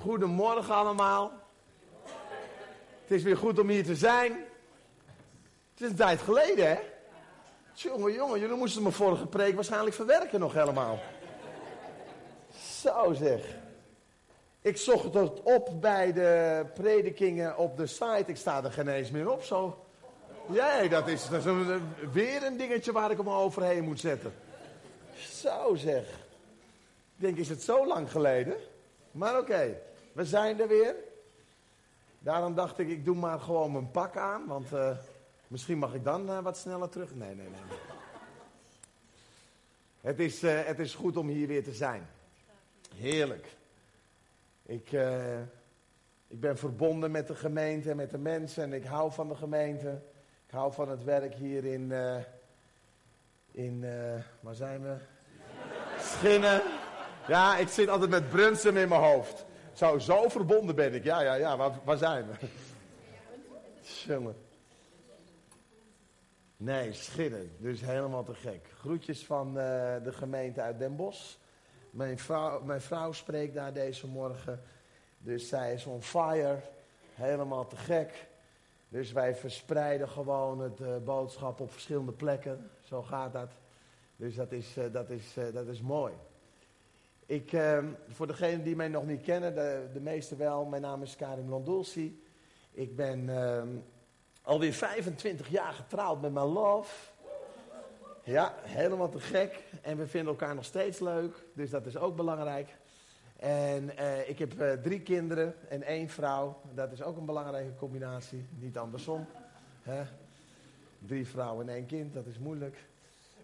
Goedemorgen allemaal. Het is weer goed om hier te zijn. Het is een tijd geleden, hè? Jongen, jongen, jullie moesten mijn vorige preek waarschijnlijk verwerken nog helemaal. Zo zeg. Ik zocht het op bij de predikingen op de site. Ik sta er geen eens meer op zo. Jij, dat is, weer een dingetje waar ik hem overheen moet zetten. Zo zeg. Ik denk, is het zo lang geleden? Maar oké, we zijn er weer. Daarom dacht ik, ik doe maar gewoon mijn pak aan. Want uh, misschien mag ik dan uh, wat sneller terug. Nee, nee, nee. Het, is, uh, het is goed om hier weer te zijn. Heerlijk. Ik, ik ben verbonden met de gemeente en met de mensen. En ik hou van de gemeente. Ik hou van het werk hier in... in waar zijn we? Schinnen. Ja, ik zit altijd met Brunsum in mijn hoofd. Zo, zo verbonden ben ik. Ja, ja, ja, waar, waar zijn we? Jongen. Nee, schinnen. Dus helemaal te gek. Groetjes van uh, de gemeente uit Den Bosch. Mijn vrouw, mijn vrouw spreekt daar deze morgen. Dus zij is on fire. Helemaal te gek. Dus wij verspreiden gewoon het uh, boodschap op verschillende plekken. Zo gaat dat. Dus dat is, uh, dat is, dat is mooi. Ik, uh, voor degenen die mij nog niet kennen, de, de meesten wel, mijn naam is Karim Landulsi. Ik ben uh, alweer 25 jaar getrouwd met mijn love. Ja, helemaal te gek. En we vinden elkaar nog steeds leuk, dus dat is ook belangrijk. En uh, ik heb uh, drie kinderen en één vrouw. Dat is ook een belangrijke combinatie, niet andersom. Drie vrouwen en één kind, dat is moeilijk.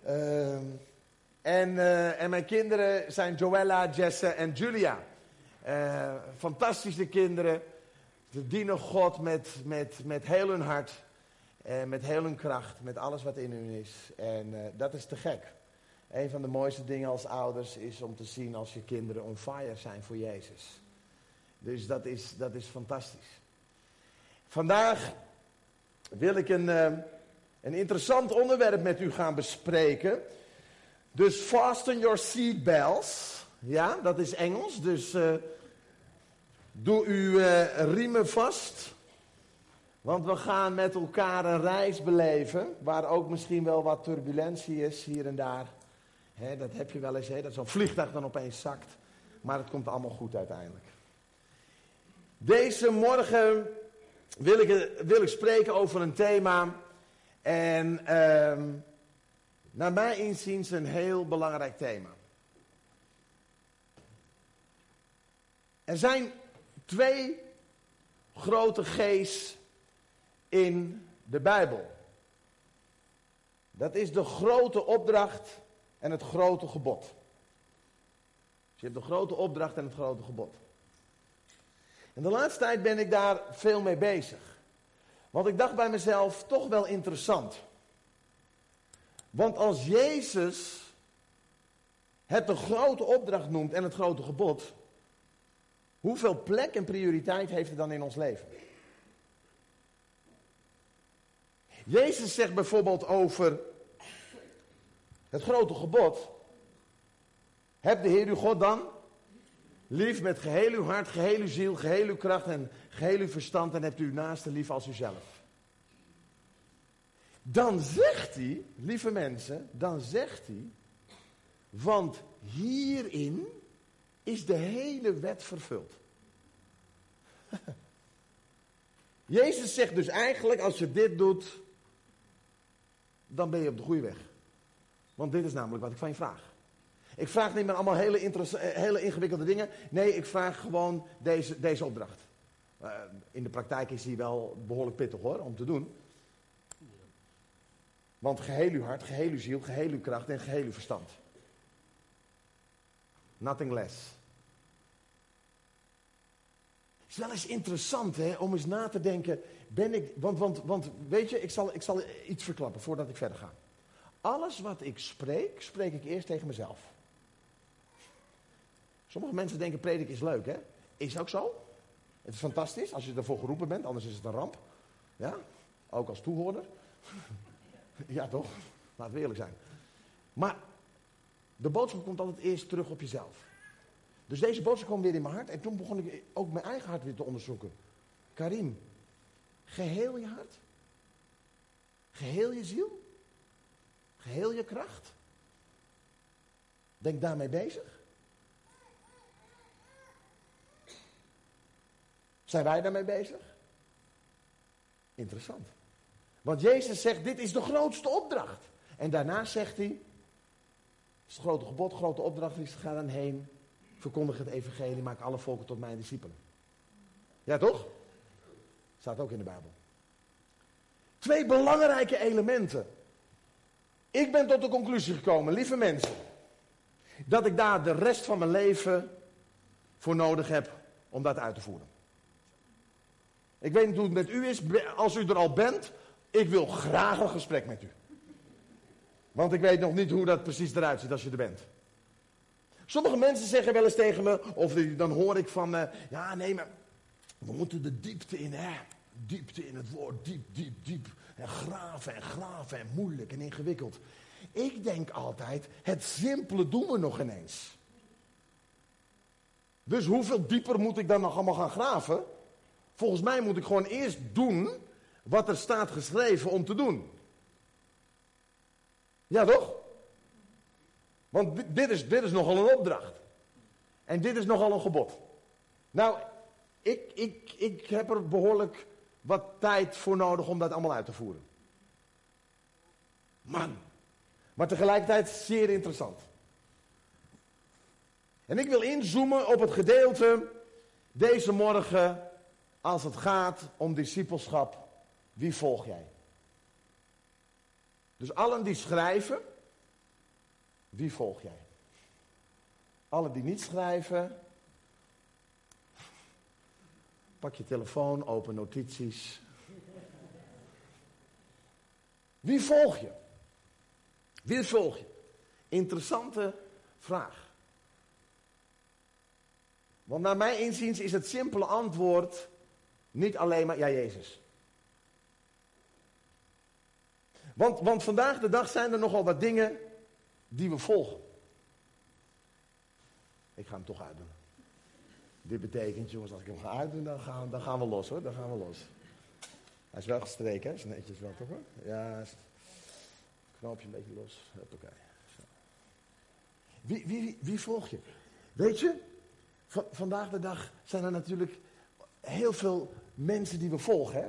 Uh, en, uh, en mijn kinderen zijn Joella, Jesse en Julia. Uh, fantastische kinderen. Ze dienen God met, met, met heel hun hart. En met heel hun kracht. Met alles wat in hun is. En uh, dat is te gek. Een van de mooiste dingen als ouders is om te zien als je kinderen on fire zijn voor Jezus. Dus dat is, dat is fantastisch. Vandaag wil ik een, een interessant onderwerp met u gaan bespreken. Dus fasten your seatbelts. Ja, dat is Engels. Dus uh, doe uw uh, riemen vast. Want we gaan met elkaar een reis beleven. Waar ook misschien wel wat turbulentie is hier en daar. Dat heb je wel eens, he, dat zo'n vliegtuig dan opeens zakt. Maar het komt allemaal goed uiteindelijk. Deze morgen wil ik, wil ik spreken over een thema. En. Uh, naar mijn inziens een heel belangrijk thema. Er zijn twee grote G's in de Bijbel. Dat is de grote opdracht en het grote gebod. Dus je hebt de grote opdracht en het grote gebod. En de laatste tijd ben ik daar veel mee bezig. Want ik dacht bij mezelf, toch wel interessant. Want als Jezus het de grote opdracht noemt en het grote gebod, hoeveel plek en prioriteit heeft hij dan in ons leven? Jezus zegt bijvoorbeeld over het grote gebod. Heb de Heer uw God dan lief met geheel uw hart, geheel uw ziel, geheel uw kracht en geheel uw verstand en hebt u naaste lief als uzelf. Dan zegt hij, lieve mensen, dan zegt hij, want hierin is de hele wet vervuld. Jezus zegt dus eigenlijk, als je dit doet, dan ben je op de goede weg. Want dit is namelijk wat ik van je vraag. Ik vraag niet meer allemaal hele, eh, hele ingewikkelde dingen. Nee, ik vraag gewoon deze, deze opdracht. Uh, in de praktijk is die wel behoorlijk pittig hoor, om te doen. Want geheel uw hart, geheel uw ziel, geheel uw kracht en geheel uw verstand. Nothing less. Het is wel eens interessant hè, om eens na te denken. Ben ik, want, want, want weet je, ik zal, ik zal iets verklappen voordat ik verder ga. Alles wat ik spreek, spreek ik eerst tegen mezelf. Sommige mensen denken predik is leuk, hè? Is ook zo. Het is fantastisch als je ervoor geroepen bent, anders is het een ramp. Ja, ook als toehoorder. Ja, toch? Laten we eerlijk zijn. Maar de boodschap komt altijd eerst terug op jezelf. Dus deze boodschap kwam weer in mijn hart. En toen begon ik ook mijn eigen hart weer te onderzoeken. Karim, geheel je hart? Geheel je ziel? Geheel je kracht? Denk daarmee bezig. Zijn wij daarmee bezig? Interessant. Want Jezus zegt, dit is de grootste opdracht. En daarna zegt hij, het is het grote gebod, grote opdracht is, ga dan heen, verkondig het evangelie, maak alle volken tot mijn discipelen. Ja toch? Staat ook in de Bijbel. Twee belangrijke elementen. Ik ben tot de conclusie gekomen, lieve mensen, dat ik daar de rest van mijn leven voor nodig heb om dat uit te voeren. Ik weet niet hoe het met u is. Als u er al bent, ik wil graag een gesprek met u. Want ik weet nog niet hoe dat precies eruit ziet als je er bent. Sommige mensen zeggen wel eens tegen me, of dan hoor ik van, uh, ja nee, maar we moeten de diepte in, hè. Diepte in het woord, diep, diep, diep. En graven en graven en moeilijk en ingewikkeld. Ik denk altijd, het simpele doen we nog ineens. Dus hoeveel dieper moet ik dan nog allemaal gaan graven? Volgens mij moet ik gewoon eerst doen wat er staat geschreven om te doen. Ja, toch? Want dit is, dit is nogal een opdracht. En dit is nogal een gebod. Nou, ik, ik, ik heb er behoorlijk wat tijd voor nodig om dat allemaal uit te voeren. Man. Maar tegelijkertijd zeer interessant. En ik wil inzoomen op het gedeelte deze morgen als het gaat om discipelschap, wie volg jij? Dus allen die schrijven, wie volg jij? Allen die niet schrijven, pak je telefoon, open notities. Wie volg je? Wie volg je? Interessante vraag. Want naar mijn inziens is het simpele antwoord niet alleen maar, ja Jezus. Want, want vandaag de dag zijn er nogal wat dingen die we volgen. Ik ga hem toch uitdoen. Dit betekent, jongens, als ik hem ga uitdoen, dan gaan, dan gaan we los hoor. Dan gaan we los. Hij is wel gestreken, hè? Is netjes wel toch hoor? Ja, knoopje een beetje los. Oké. Wie, wie, wie volg je? Weet je, vandaag de dag zijn er natuurlijk heel veel mensen die we volgen. Hè?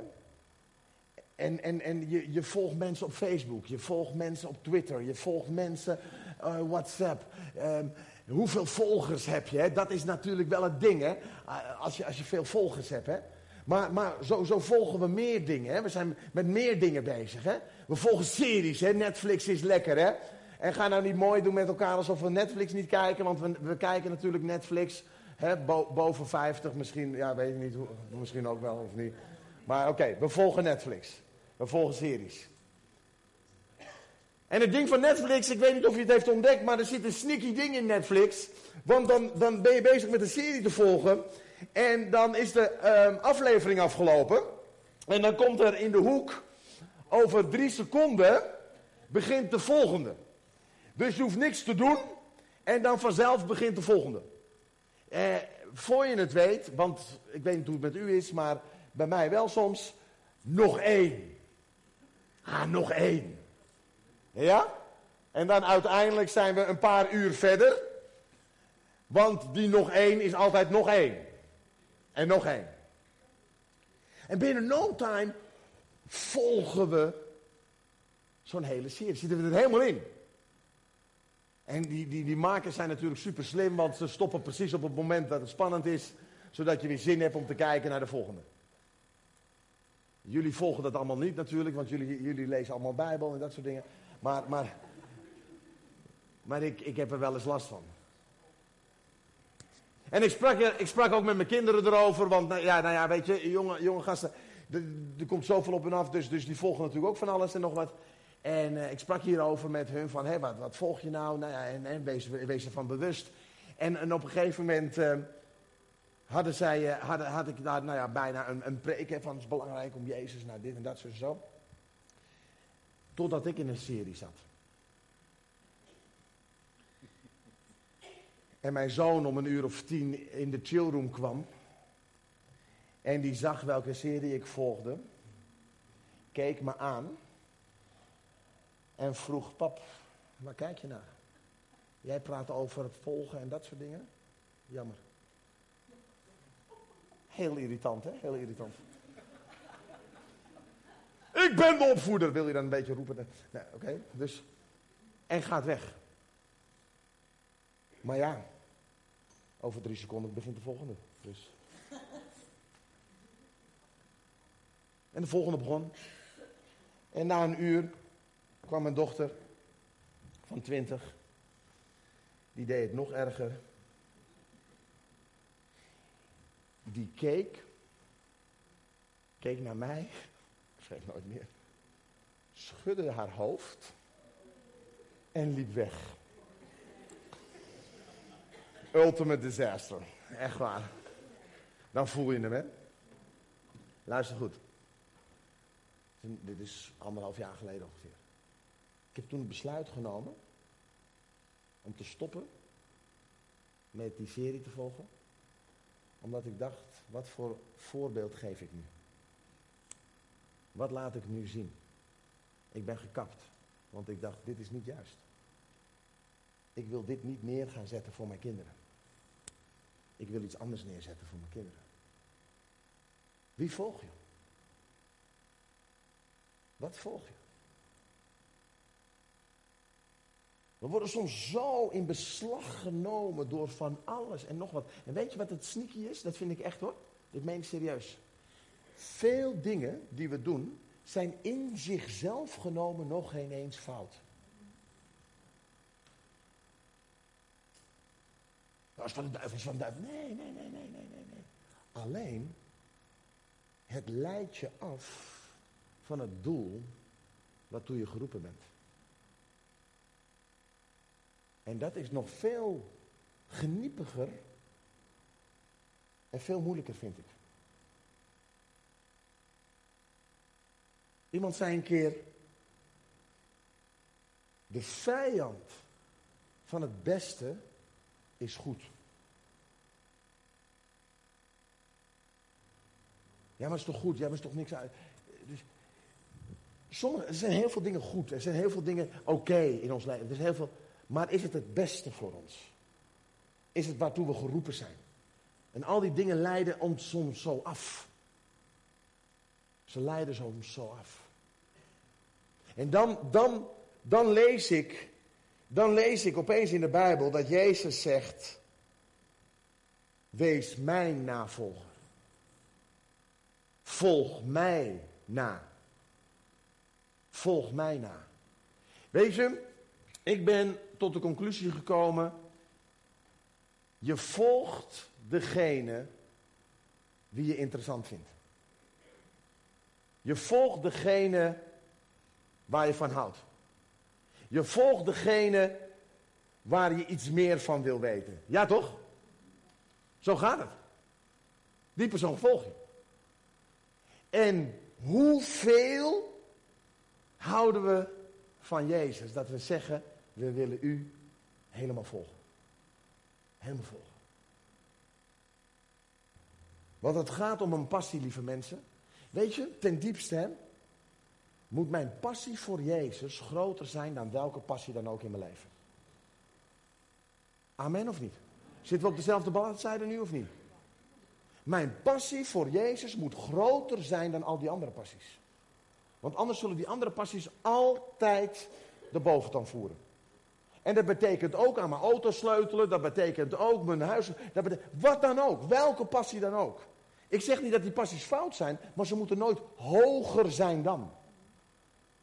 En, en, en je, je volgt mensen op Facebook, je volgt mensen op Twitter, je volgt mensen uh, WhatsApp. Ehm, hoeveel volgers heb je? Hè? Dat is natuurlijk wel het ding, hè? Eh, als, je, als je veel volgers hebt. Hè? Maar, maar zo, zo volgen we meer dingen. Hè? We zijn met meer dingen bezig. Hè? We volgen series. Hè? Netflix is lekker. Hè? En ga nou niet mooi doen met elkaar alsof we Netflix niet kijken. Want we, we kijken natuurlijk Netflix boven 50 misschien, ja weet ik niet, misschien ook wel of niet. Maar oké, we volgen Netflix. We volgen series. En het ding van Netflix, ik weet niet of je het heeft ontdekt, maar er zit een sneaky ding in Netflix. Want dan, dan ben je bezig met een serie te volgen. En dan is de ehm, aflevering afgelopen. En dan komt er in de hoek, over drie seconden, begint de volgende. Dus je hoeft niks te doen. En dan vanzelf begint de volgende. Eh, voor je het weet, want ik weet niet hoe het met u is, maar bij mij wel soms, nog één. Ah, nog één. Ja? En dan uiteindelijk zijn we een paar uur verder. Want die nog één is altijd nog één. En nog één. En binnen no time volgen we zo'n hele serie. Zitten we er helemaal in. En die, die, die makers zijn natuurlijk super slim, want ze stoppen precies op het moment dat het spannend is, zodat je weer zin hebt om te kijken naar de volgende. Jullie volgen dat allemaal niet natuurlijk, want jullie, jullie lezen allemaal Bijbel en dat soort dingen. Maar, maar, maar ik, ik heb er wel eens last van. En ik sprak, ik sprak ook met mijn kinderen erover, want nou ja, nou ja weet je, jonge, jonge gasten, er, komt zoveel op en af, dus, dus die volgen natuurlijk ook van alles en nog wat. En uh, ik sprak hierover met hun van, hé, wat, wat volg je nou? nou ja, en, en wees, wees ervan bewust. En, op een gegeven moment uh, hadden zij, uh, hadden, had ik daar nou ja, bijna een, een preek van, het is belangrijk om Jezus naar dit en dat zo, zo. Totdat ik in een serie zat. En mijn zoon om een uur of tien in de chillroom kwam. En die zag welke serie ik volgde. Keek me aan. En vroeg, pap, waar kijk je naar? Jij praat over volgen en dat soort dingen. Jammer. Heel irritant, hè? Heel irritant. Ik ben de opvoeder, wil je dan een beetje roepen. Nee, oké, dus. En gaat weg. Maar ja, over drie seconden begint de volgende. Dus. En de volgende begon. En na een uur kwam mijn dochter van twintig. Die deed het nog erger. Die keek. Keek naar mij. Schreef nooit meer. Schudde haar hoofd. En liep weg. Ultimate disaster. Echt waar. Dan voel je hem, hè? Luister goed. Dit is anderhalf jaar geleden ongeveer. Ik heb toen het besluit genomen om te stoppen met die serie te volgen. Omdat ik dacht, wat voor voorbeeld geef ik nu? Wat laat ik nu zien? Ik ben gekapt, want ik dacht, dit is niet juist. Ik wil dit niet neer gaan zetten voor mijn kinderen. Ik wil iets anders neerzetten voor mijn kinderen. Wie volg je? Wat volg je? We worden soms zo in beslag genomen door van alles en nog wat. En weet je wat het sneaky is? Dat vind ik echt hoor. Dit meen ik serieus. Veel dingen die we doen, zijn in zichzelf genomen nog geen eens fout. Dat is van de duivel, van. Nee, nee, nee, nee, nee, nee, nee. Alleen, het leidt je af van het doel waartoe je geroepen bent. En dat is nog veel geniepiger en veel moeilijker, vind ik. Iemand zei een keer, de vijand van het beste is goed. Ja, maar is toch goed? Ja, maar is toch niks uit. Dus, sommige, er zijn heel veel dingen goed. Er zijn heel veel dingen oké in ons leven. Er is heel veel, maar is het het beste voor ons? Is het waartoe we geroepen zijn? En al die dingen leiden ons soms zo af. Ze leiden soms zo af. En dan, dan, dan lees ik, dan lees ik opeens in de Bijbel dat Jezus zegt, wees mijn navolger. Volg mij na. Volg mij na. Weet je, ik ben tot de conclusie gekomen, je volgt degene wie je interessant vindt. Je volgt degene waar je van houdt. Je volgt degene waar je iets meer van wil weten. Ja toch? Zo gaat het. Die persoon volg je. En hoeveel houden we van Jezus dat we zeggen, we willen u helemaal volgen. Helemaal volgen. Want het gaat om een passie, lieve mensen. Weet je, ten diepste moet mijn passie voor Jezus groter zijn dan welke passie dan ook in mijn leven. Amen of niet? Zitten we op dezelfde bladzijde nu of niet? Mijn passie voor Jezus moet groter zijn dan al die andere passies. Want anders zullen die andere passies altijd de boventoon voeren. En dat betekent ook aan mijn auto sleutelen, dat betekent ook mijn huis, dat betekent, wat dan ook, welke passie dan ook. Ik zeg niet dat die passies fout zijn, maar ze moeten nooit hoger zijn dan.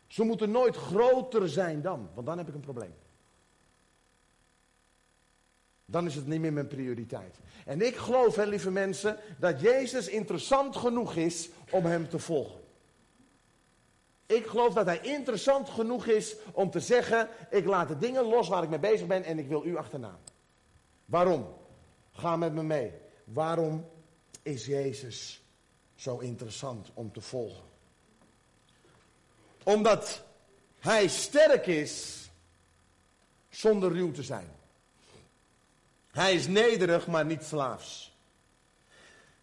Ze moeten nooit groter zijn dan, want dan heb ik een probleem. Dan is het niet meer mijn prioriteit. En ik geloof, hè, lieve mensen, dat Jezus interessant genoeg is om hem te volgen. Ik geloof dat hij interessant genoeg is om te zeggen: ik laat de dingen los waar ik mee bezig ben en ik wil u achterna. Waarom? Ga met me mee. Waarom is Jezus zo interessant om te volgen? Omdat hij sterk is zonder ruw te zijn. Hij is nederig, maar niet slaafs.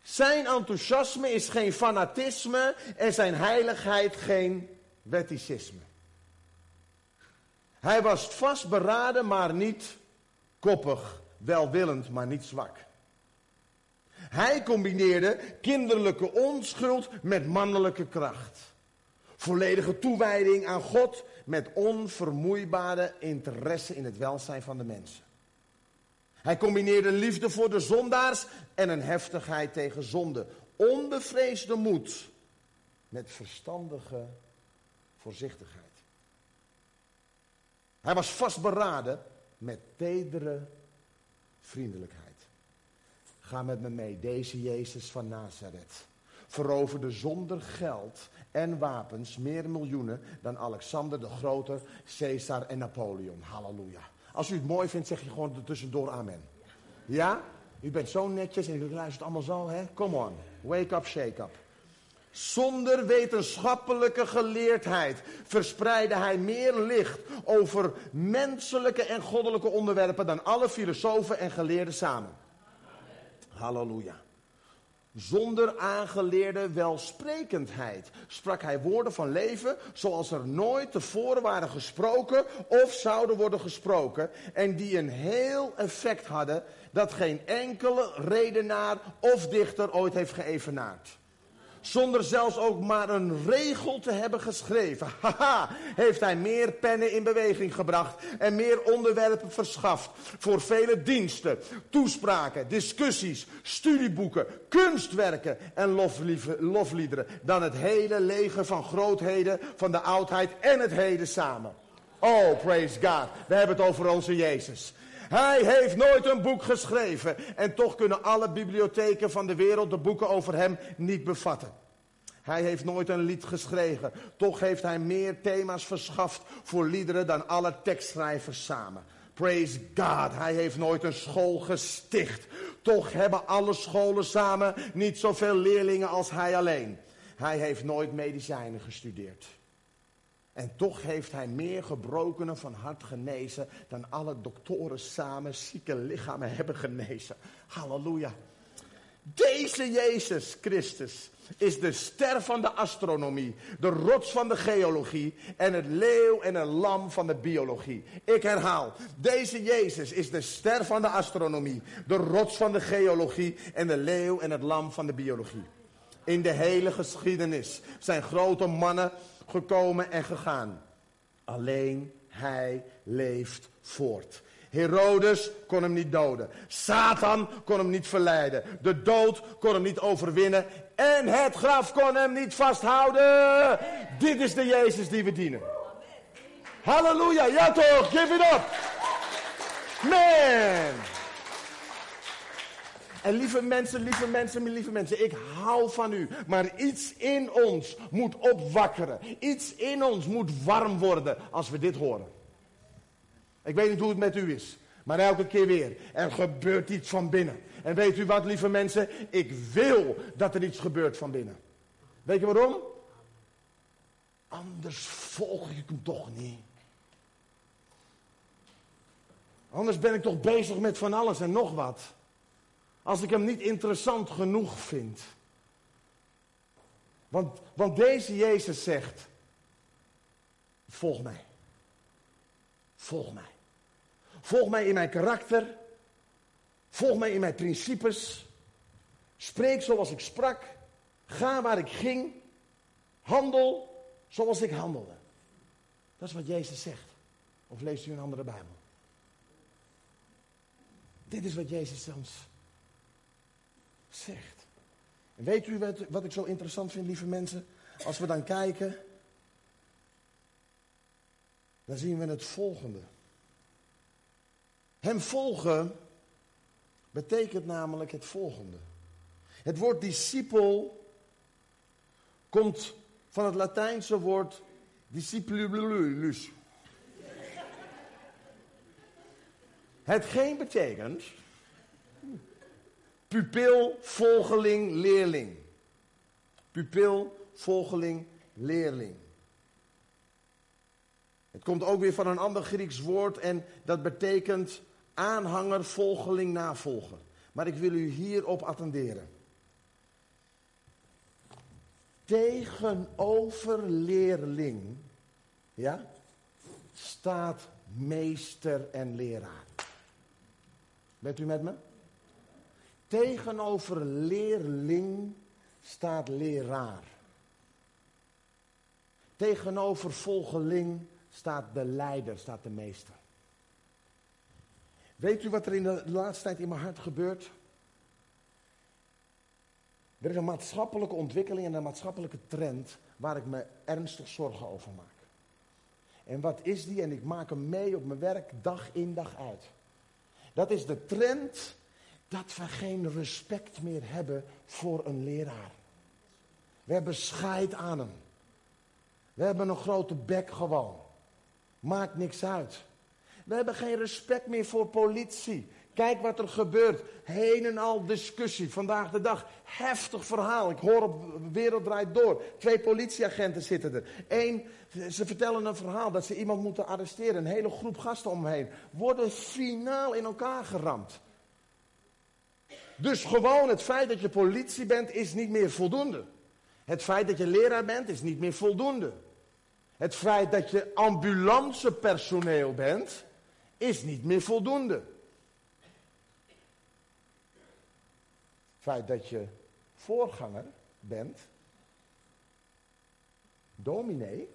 Zijn enthousiasme is geen fanatisme en zijn heiligheid geen wetticisme. Hij was vastberaden, maar niet koppig. Welwillend, maar niet zwak. Hij combineerde kinderlijke onschuld met mannelijke kracht. Volledige toewijding aan God met onvermoeibare interesse in het welzijn van de mensen. Hij combineerde liefde voor de zondaars en een heftigheid tegen zonde. Onbevreesde moed met verstandige voorzichtigheid. Hij was vastberaden met tedere vriendelijkheid. Ga met me mee, deze Jezus van Nazareth veroverde zonder geld en wapens meer miljoenen dan Alexander de Grote, Caesar en Napoleon. Halleluja. Als u het mooi vindt, zeg je gewoon er tussendoor amen. Ja? U bent zo netjes en u luistert allemaal zo, hè? Come on. Wake up, shake up. Zonder wetenschappelijke geleerdheid verspreidde hij meer licht over menselijke en goddelijke onderwerpen dan alle filosofen en geleerden samen. Halleluja. Zonder aangeleerde welsprekendheid sprak hij woorden van leven zoals er nooit tevoren waren gesproken of zouden worden gesproken. En die een heel effect hadden dat geen enkele redenaar of dichter ooit heeft geëvenaard zonder zelfs ook maar een regel te hebben geschreven. Haha, heeft hij meer pennen in beweging gebracht en meer onderwerpen verschaft voor vele diensten, toespraken, discussies, studieboeken, kunstwerken en lofliederen dan het hele leger van grootheden van de oudheid en het heden samen. Oh, praise God. We hebben het over onze Jezus. Hij heeft nooit een boek geschreven. En toch kunnen alle bibliotheken van de wereld de boeken over hem niet bevatten. Hij heeft nooit een lied geschreven. Toch heeft hij meer thema's verschaft voor liederen dan alle tekstschrijvers samen. Praise God, hij heeft nooit een school gesticht. Toch hebben alle scholen samen niet zoveel leerlingen als hij alleen. Hij heeft nooit medicijnen gestudeerd. En toch heeft hij meer gebrokenen van hart genezen dan alle doktoren samen zieke lichamen hebben genezen. Halleluja. Deze Jezus Christus is de ster van de astronomie, de rots van de geologie en het leeuw en het lam van de biologie. Ik herhaal, deze Jezus is de ster van de astronomie, de rots van de geologie en de leeuw en het lam van de biologie. In de hele geschiedenis zijn grote mannen gekomen en gegaan. Alleen hij leeft voort. Herodes kon hem niet doden. Satan kon hem niet verleiden. De dood kon hem niet overwinnen. En het graf kon hem niet vasthouden. Dit is de Jezus die we dienen. Halleluja, ja toch, give it up. Man. En lieve mensen, lieve mensen, lieve mensen, ik hou van u. Maar iets in ons moet opwakkeren. Iets in ons moet warm worden als we dit horen. Ik weet niet hoe het met u is. Maar elke keer weer. Er gebeurt iets van binnen. En weet u wat, lieve mensen? Ik wil dat er iets gebeurt van binnen. Weet je waarom? Anders volg ik hem toch niet. Anders ben ik toch bezig met van alles en nog wat. Als ik hem niet interessant genoeg vind. Want, want deze Jezus zegt, volg mij. Volg mij. Volg mij in mijn karakter. Volg mij in mijn principes. Spreek zoals ik sprak. Ga waar ik ging. Handel zoals ik handelde. Dat is wat Jezus zegt. Of leest u een andere Bijbel? Dit is wat Jezus ons zegt. En weet u wat, wat ik zo interessant vind, lieve mensen? Als we dan kijken, dan zien we het volgende. Hem volgen betekent namelijk het volgende. Het woord discipel komt van het Latijnse woord discipulus. Hetgeen betekent pupil, volgeling, leerling. Pupil, volgeling, leerling. Het komt ook weer van een ander Grieks woord en dat betekent Aanhanger, volgeling, navolger. Maar ik wil u hierop attenderen. Tegenover leerling, ja, staat meester en leraar. Bent u met me? Tegenover leerling staat leraar. Tegenover volgeling staat de leider, staat de meester. Weet u wat er in de laatste tijd in mijn hart gebeurt? Er is een maatschappelijke ontwikkeling en een maatschappelijke trend waar ik me ernstig zorgen over maak. En wat is die? En ik maak hem mee op mijn werk dag in dag uit. Dat is de trend dat we geen respect meer hebben voor een leraar. We hebben scheid aan hem. We hebben een grote bek gewoon. Maakt niks uit. We hebben geen respect meer voor politie. Kijk wat er gebeurt. Heen en al discussie. Vandaag de dag. Heftig verhaal. Ik hoor op Wereld Draait Door. Twee politieagenten zitten er. Eén, ze vertellen een verhaal dat ze iemand moeten arresteren. Een hele groep gasten omheen. Worden finaal in elkaar geramd. Dus gewoon het feit dat je politie bent is niet meer voldoende. Het feit dat je leraar bent is niet meer voldoende. Het feit dat je ambulancepersoneel bent is niet meer voldoende. Het feit dat je voorganger bent, dominee,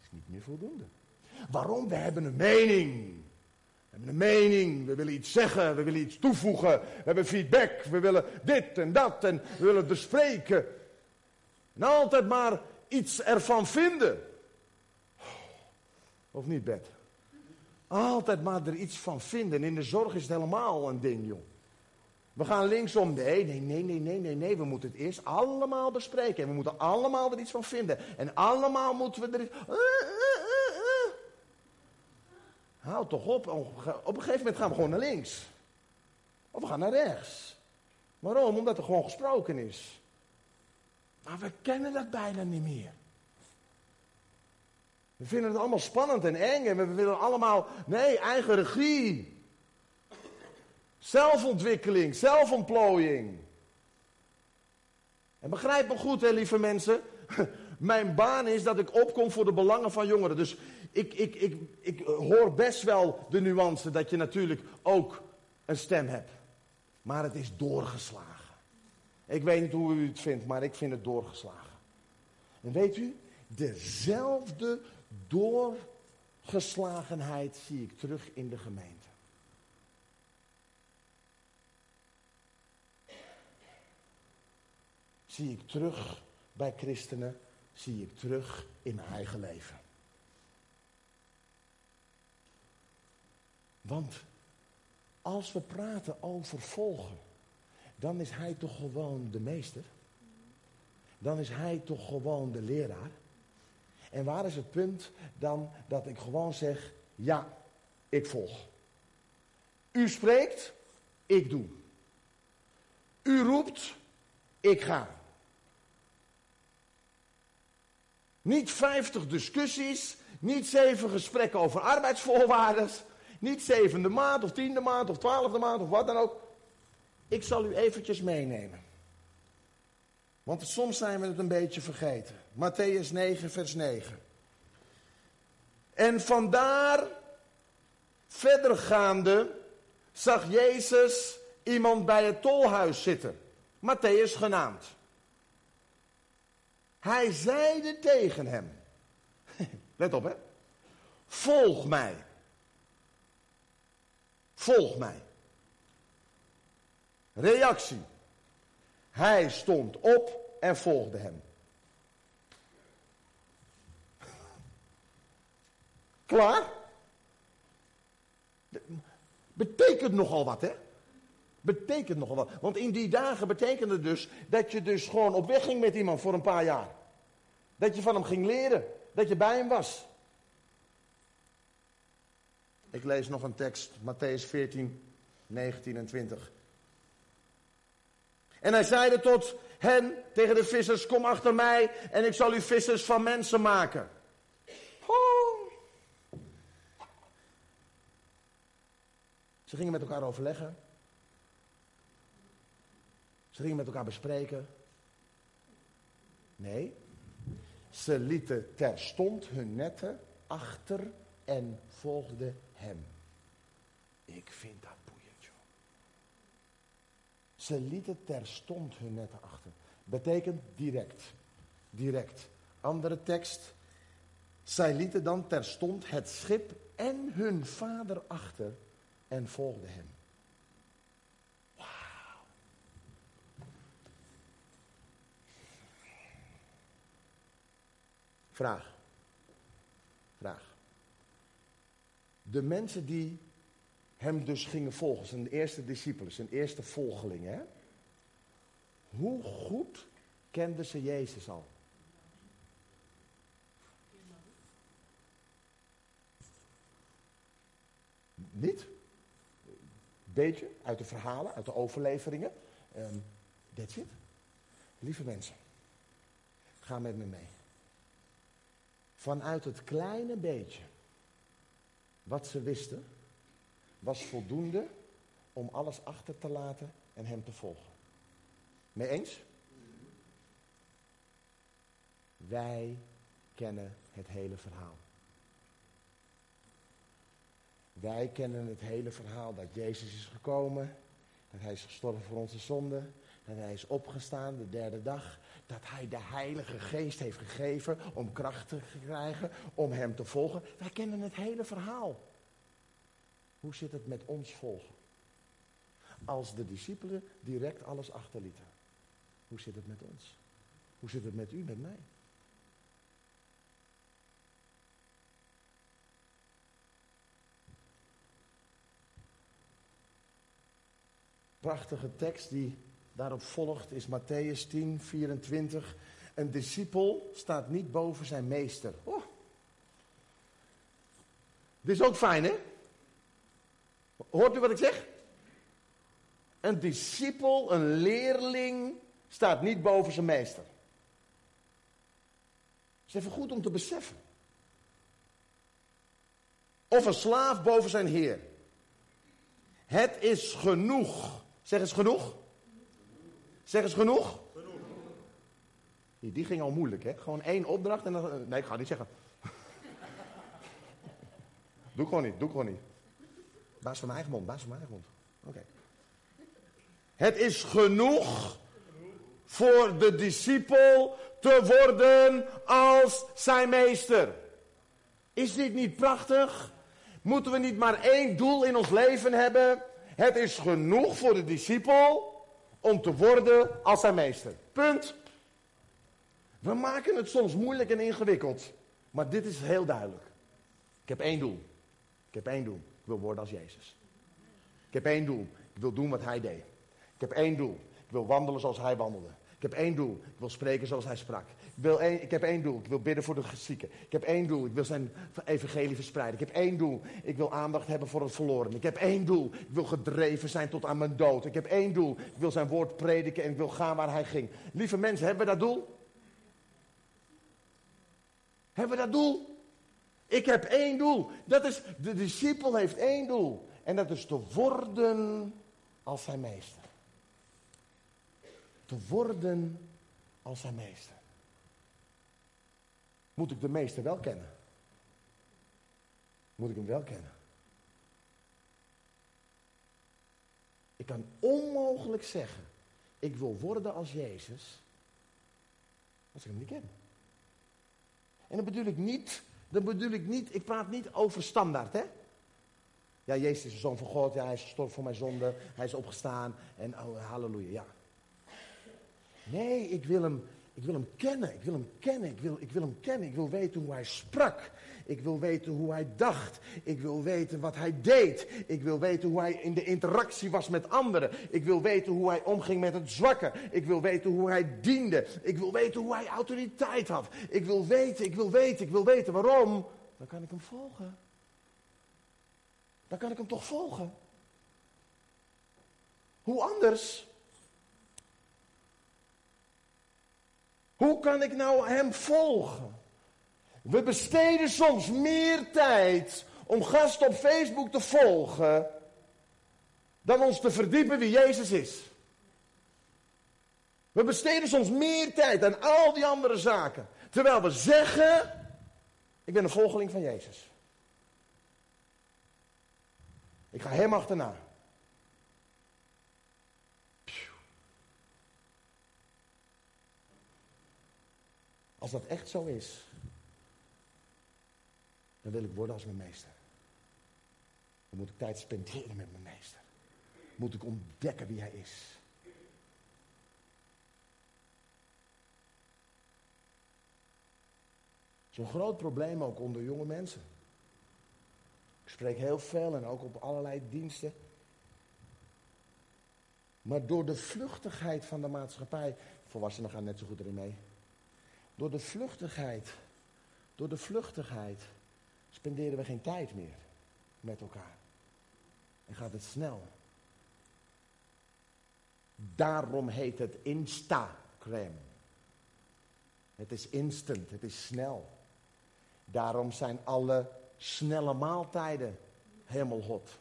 is niet meer voldoende. Waarom? We hebben een mening. We hebben een mening, we willen iets zeggen, we willen iets toevoegen, we hebben feedback, we willen dit en dat en we willen bespreken. En altijd maar iets ervan vinden. Of niet, Bert? Altijd maar er iets van vinden. In de zorg is het helemaal een ding, joh. We gaan linksom. Nee, nee, nee, nee, nee, nee, nee. We moeten het eerst allemaal bespreken. En we moeten allemaal er iets van vinden. En allemaal moeten we er iets... Houd toch op. Op een gegeven moment gaan we gewoon naar links. Of we gaan naar rechts. Waarom? Omdat er gewoon gesproken is. Maar we kennen dat bijna niet meer. We vinden het allemaal spannend en eng en we willen allemaal, nee, eigen regie. Zelfontwikkeling, zelfontplooiing. En begrijp me goed, hè, lieve mensen. Mijn baan is dat ik opkom voor de belangen van jongeren. Dus ik, ik, ik, ik hoor best wel de nuance dat je natuurlijk ook een stem hebt. Maar het is doorgeslagen. Ik weet niet hoe u het vindt, maar ik vind het doorgeslagen. En weet u, dezelfde doorgeslagenheid zie ik terug in de gemeente. Zie ik terug bij christenen, zie ik terug in mijn eigen leven. Want als we praten over volgen, dan is hij toch gewoon de meester? Dan is hij toch gewoon de leraar? En waar is het punt dan dat ik gewoon zeg, ja, ik volg. U spreekt, ik doe. U roept, ik ga. Niet vijftig discussies, niet zeven gesprekken over arbeidsvoorwaarden, niet zevende maand of tiende maand of twaalfde maand of wat dan ook. Ik zal u eventjes meenemen. Want soms zijn we het een beetje vergeten. Matthäus 9, vers 9. En vandaar, verdergaande, zag Jezus iemand bij het tolhuis zitten. Matthäus genaamd. Hij zeide tegen hem. Let op hè. Volg mij. Volg mij. Reactie. Hij stond op en volgde hem. Klaar? Betekent nogal wat, hè? Betekent nogal wat. Want in die dagen betekende dus dat je dus gewoon op weg ging met iemand voor een paar jaar. Dat je van hem ging leren. Dat je bij hem was. Ik lees nog een tekst, Matthäus 14, 19 en 20. En hij zeide tot hen, tegen de vissers, kom achter mij en ik zal u vissers van mensen maken. Ze gingen met elkaar overleggen. Ze gingen met elkaar bespreken. Nee, ze lieten terstond hun netten achter en volgden hem. Ik vind dat boeiend, joh. Ze lieten terstond hun netten achter. Betekent direct. Direct. Andere tekst. Zij lieten dan terstond het schip en hun vader achter en volgden hem. Wauw. Vraag. Vraag. De mensen die hem dus gingen volgen, zijn eerste discipelen, zijn eerste volgelingen. Hoe goed kenden ze Jezus al? Niet? Beetje uit de verhalen, uit de overleveringen. Um, that's it. Lieve mensen, ga met me mee. Vanuit het kleine beetje wat ze wisten, was voldoende om alles achter te laten en hem te volgen. Mee eens? Wij kennen het hele verhaal. Wij kennen het hele verhaal dat Jezus is gekomen, dat hij is gestorven voor onze zonden, dat hij is opgestaan de derde dag, dat hij de Heilige Geest heeft gegeven om kracht te krijgen, om hem te volgen. Wij kennen het hele verhaal. Hoe zit het met ons volgen? Als de discipelen direct alles achterlieten. Hoe zit het met ons? Hoe zit het met u, met mij? Prachtige tekst die daarop volgt is Matthäus 10, 24. Een discipel staat niet boven zijn meester. Oh. Dit is ook fijn, hè? Hoort u wat ik zeg? Een discipel, een leerling, staat niet boven zijn meester. Dat is even goed om te beseffen. Of een slaaf boven zijn heer. Het is genoeg. Zeg eens genoeg. Zeg eens genoeg. genoeg. Die, ging al moeilijk, hè? Gewoon één opdracht en dan. Nee, ik ga niet zeggen. doe gewoon niet, doe gewoon niet. Baas van mijn eigen mond, baas van mijn eigen mond. Oké. Het is genoeg voor de discipel te worden als zijn meester. Is dit niet prachtig? Moeten we niet maar één doel in ons leven hebben? Het is genoeg voor de discipel om te worden als zijn meester. Punt. We maken het soms moeilijk en ingewikkeld. Maar dit is heel duidelijk. Ik heb één doel. Ik heb één doel. Ik wil worden als Jezus. Ik heb één doel. Ik wil doen wat hij deed. Ik heb één doel. Ik wil wandelen zoals hij wandelde. Ik heb één doel. Ik wil spreken zoals hij sprak. Wil ik heb één doel. Ik wil bidden voor de zieken. Ik heb één doel. Ik wil zijn evangelie verspreiden. Ik heb één doel. Ik wil aandacht hebben voor het verloren. Ik heb één doel. Ik wil gedreven zijn tot aan mijn dood. Ik heb één doel. Ik wil zijn woord prediken en ik wil gaan waar hij ging. Lieve mensen, hebben we dat doel? Hebben we dat doel? Ik heb één doel. Dat is, de discipel heeft één doel. En dat is te worden als zijn meester. Te worden als zijn meester. Moet ik de meester wel kennen? Moet ik hem wel kennen? Ik kan onmogelijk zeggen, ik wil worden als Jezus, als ik hem niet ken. En dan bedoel ik niet, dan bedoel ik niet, ik praat niet over standaard, hè? Ja, Jezus is de Zoon van God, ja, hij is gestorven voor mijn zonde, hij is opgestaan en oh, halleluja, ja. Nee, ik wil hem, ik wil hem kennen, ik wil hem kennen, ik wil, ik wil hem kennen. Ik wil weten hoe hij sprak. Ik wil weten hoe hij dacht. Ik wil weten wat hij deed. Ik wil weten hoe hij in de interactie was met anderen. Ik wil weten hoe hij omging met het zwakke. Ik wil weten hoe hij diende. Ik wil weten hoe hij autoriteit had. Ik wil weten, ik wil weten, ik wil weten. Waarom? Dan kan ik hem volgen. Dan kan ik hem toch volgen. Hoe anders? Hoe kan ik nou hem volgen? We besteden soms meer tijd om gasten op Facebook te volgen dan ons te verdiepen wie Jezus is. We besteden soms meer tijd aan al die andere zaken. Terwijl we zeggen, ik ben een volgeling van Jezus. Ik ga hem achterna. Als dat echt zo is, dan wil ik worden als mijn meester. Dan moet ik tijd spenderen met mijn meester. Moet ik ontdekken wie hij is. Zo'n groot probleem ook onder jonge mensen. Ik spreek heel veel en ook op allerlei diensten. Maar door de vluchtigheid van de maatschappij, volwassenen gaan net zo goed erin mee. Door de vluchtigheid, door de vluchtigheid spenderen we geen tijd meer met elkaar. En gaat het snel. Daarom heet het Instagram. Het is instant, het is snel. Daarom zijn alle snelle maaltijden helemaal hot.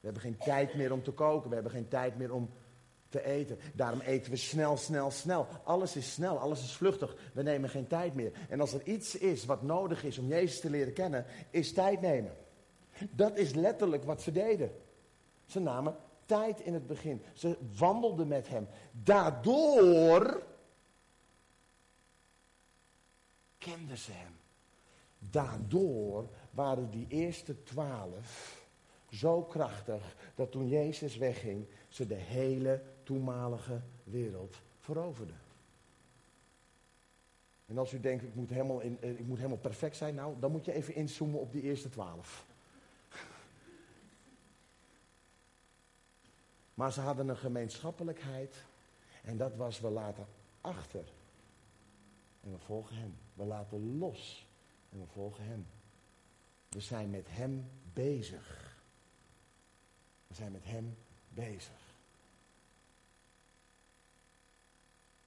We hebben geen tijd meer om te koken, we hebben geen tijd meer om te eten. Daarom eten we snel, snel, snel. Alles is snel, alles is vluchtig. We nemen geen tijd meer. En als er iets is wat nodig is om Jezus te leren kennen, is tijd nemen. Dat is letterlijk wat ze deden. Ze namen tijd in het begin. Ze wandelden met hem. Daardoor kenden ze hem. Daardoor waren die eerste twaalf zo krachtig dat toen Jezus wegging, ze de hele toenmalige wereld veroverden. En als u denkt, ik moet, helemaal in, eh, ik moet helemaal perfect zijn, nou, dan moet je even inzoomen op die eerste twaalf. Maar ze hadden een gemeenschappelijkheid en dat was we laten achter. En we volgen hem. We laten los en we volgen hem. We zijn met hem bezig. We zijn met hem bezig.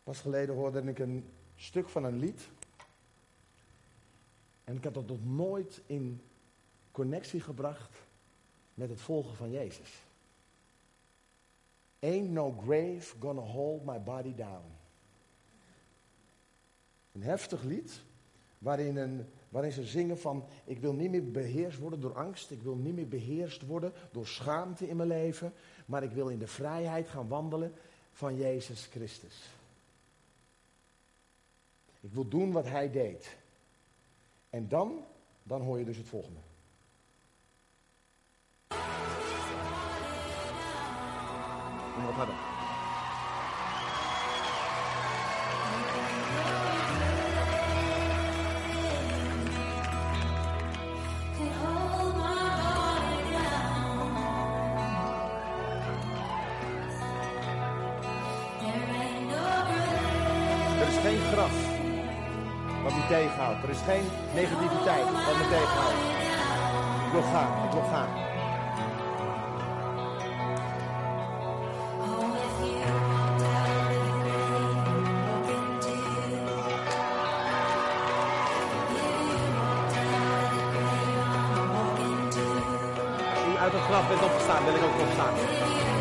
Pas geleden hoorde ik een stuk van een lied. En ik had dat nog nooit in connectie gebracht met het volgen van Jezus. Ain't no grave gonna hold my body down. Een heftig lied waarin, een, waarin ze zingen van ik wil niet meer beheerst worden door angst, ik wil niet meer beheerst worden door schaamte in mijn leven, maar ik wil in de vrijheid gaan wandelen van Jezus Christus. Ik wil doen wat hij deed. En dan, dan hoor je dus het volgende. Geen negativiteit wat me tegenhoudt. Ik wil gaan, ik wil gaan. Uit het graf bent opgestaan, wil ik ook opstaan.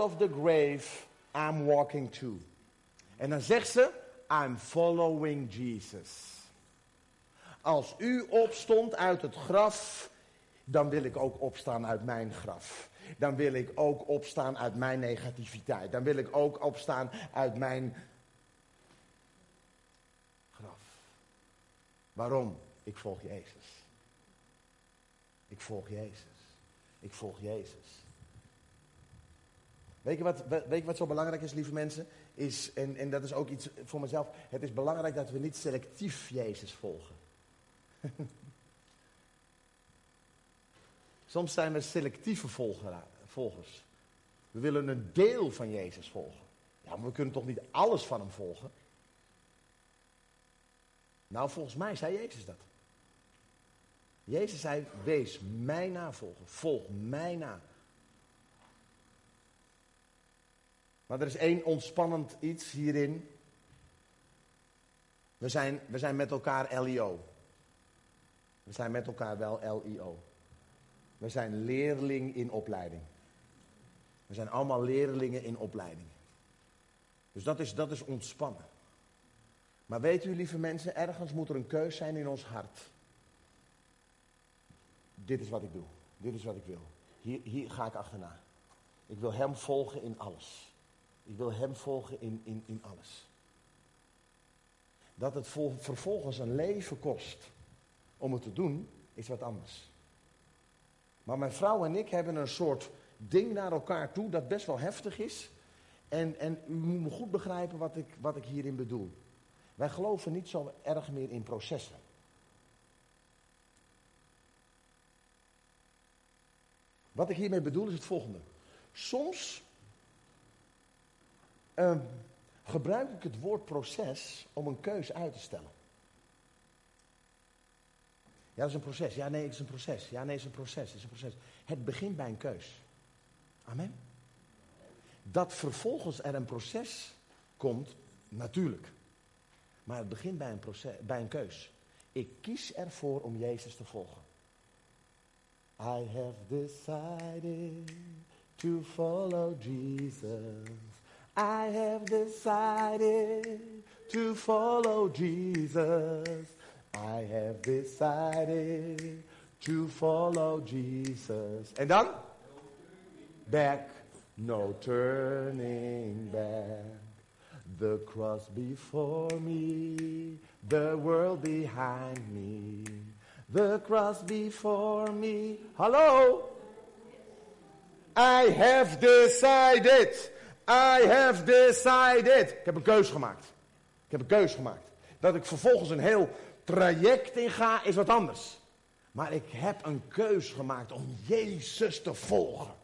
Of the grave, I'm walking too. En dan zegt ze, I'm following Jesus. Als u opstond uit het graf, dan wil ik ook opstaan uit mijn graf. Dan wil ik ook opstaan uit mijn negativiteit. Dan wil ik ook opstaan uit mijn graf. Waarom? Ik volg Jezus. Ik volg Jezus. Ik volg Jezus. Weet je, wat, weet je wat zo belangrijk is, lieve mensen? Is, en, en dat is ook iets voor mezelf. Het is belangrijk dat we niet selectief Jezus volgen. Soms zijn we selectieve volgers. We willen een deel van Jezus volgen. Ja, maar we kunnen toch niet alles van hem volgen? Nou, volgens mij zei Jezus dat. Jezus zei, wees mij navolger. Volg mij na. Maar er is één ontspannend iets hierin. We zijn, we zijn met elkaar LIO. We zijn met elkaar wel LIO. We zijn leerling in opleiding. We zijn allemaal leerlingen in opleiding. Dus dat is, dat is ontspannen. Maar weet u, lieve mensen, ergens moet er een keus zijn in ons hart. Dit is wat ik doe. Dit is wat ik wil. Hier, hier ga ik achterna. Ik wil hem volgen in alles. Ik wil hem volgen in, in, in alles. Dat het vervolgens een leven kost om het te doen, is wat anders. Maar mijn vrouw en ik hebben een soort ding naar elkaar toe dat best wel heftig is. En, en u moet me goed begrijpen wat ik, wat ik hierin bedoel. Wij geloven niet zo erg meer in processen. Wat ik hiermee bedoel is het volgende. Soms uh, gebruik ik het woord proces om een keus uit te stellen. Ja, dat is een proces. Ja, nee, het is een proces. Ja, nee, het is een proces. Het is een proces. Het begint bij een keus. Amen. Dat vervolgens er een proces komt, natuurlijk. Maar het begint bij een, proces, bij een keus. Ik kies ervoor om Jezus te volgen. I have decided to follow Jesus. I have decided to follow Jesus. I have decided to follow Jesus. And dan? Back, no turning back. The cross before me, the world behind me. The cross before me. Hello? I have decided. I have decided. Ik heb een keus gemaakt. Ik heb een keus gemaakt. Dat ik vervolgens een heel traject in ga, is wat anders. Maar ik heb een keus gemaakt om Jezus te volgen.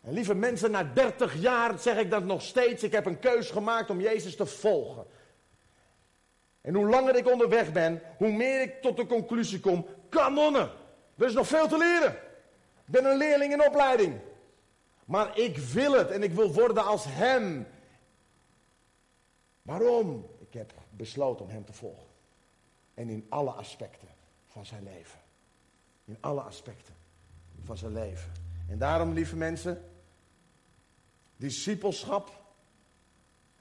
En lieve mensen, na 30 jaar zeg ik dat nog steeds. Ik heb een keus gemaakt om Jezus te volgen. En hoe langer ik onderweg ben, hoe meer ik tot de conclusie kom: kanonnen, er is nog veel te leren. Ik ben een leerling in opleiding. Maar ik wil het en ik wil worden als Hem. Waarom? Ik heb besloten om Hem te volgen. En in alle aspecten van zijn leven. In alle aspecten van zijn leven. En daarom, lieve mensen, discipelschap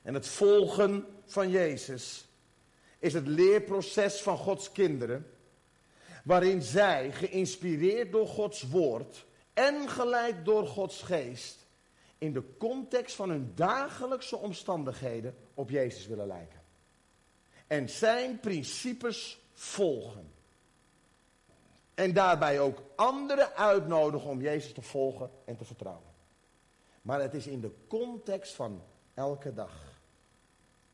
en het volgen van Jezus is het leerproces van Gods kinderen, waarin zij, geïnspireerd door Gods woord en geleid door Gods geest, in de context van hun dagelijkse omstandigheden op Jezus willen lijken. En zijn principes volgen. En daarbij ook anderen uitnodigen om Jezus te volgen en te vertrouwen. Maar het is in de context van elke dag.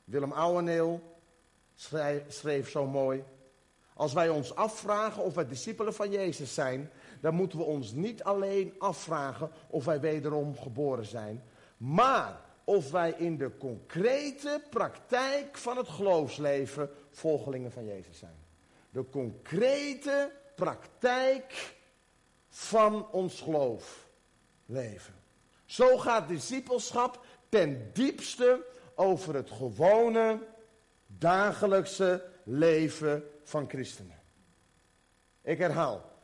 Willem Ouweneel schreef, zo mooi. Als wij ons afvragen of wij discipelen van Jezus zijn, dan moeten we ons niet alleen afvragen of wij wederom geboren zijn, maar of wij in de concrete praktijk van het geloofsleven volgelingen van Jezus zijn. De concrete praktijk van ons geloofleven. Zo gaat discipelschap ten diepste over het gewone dagelijkse leven van christenen. Ik herhaal.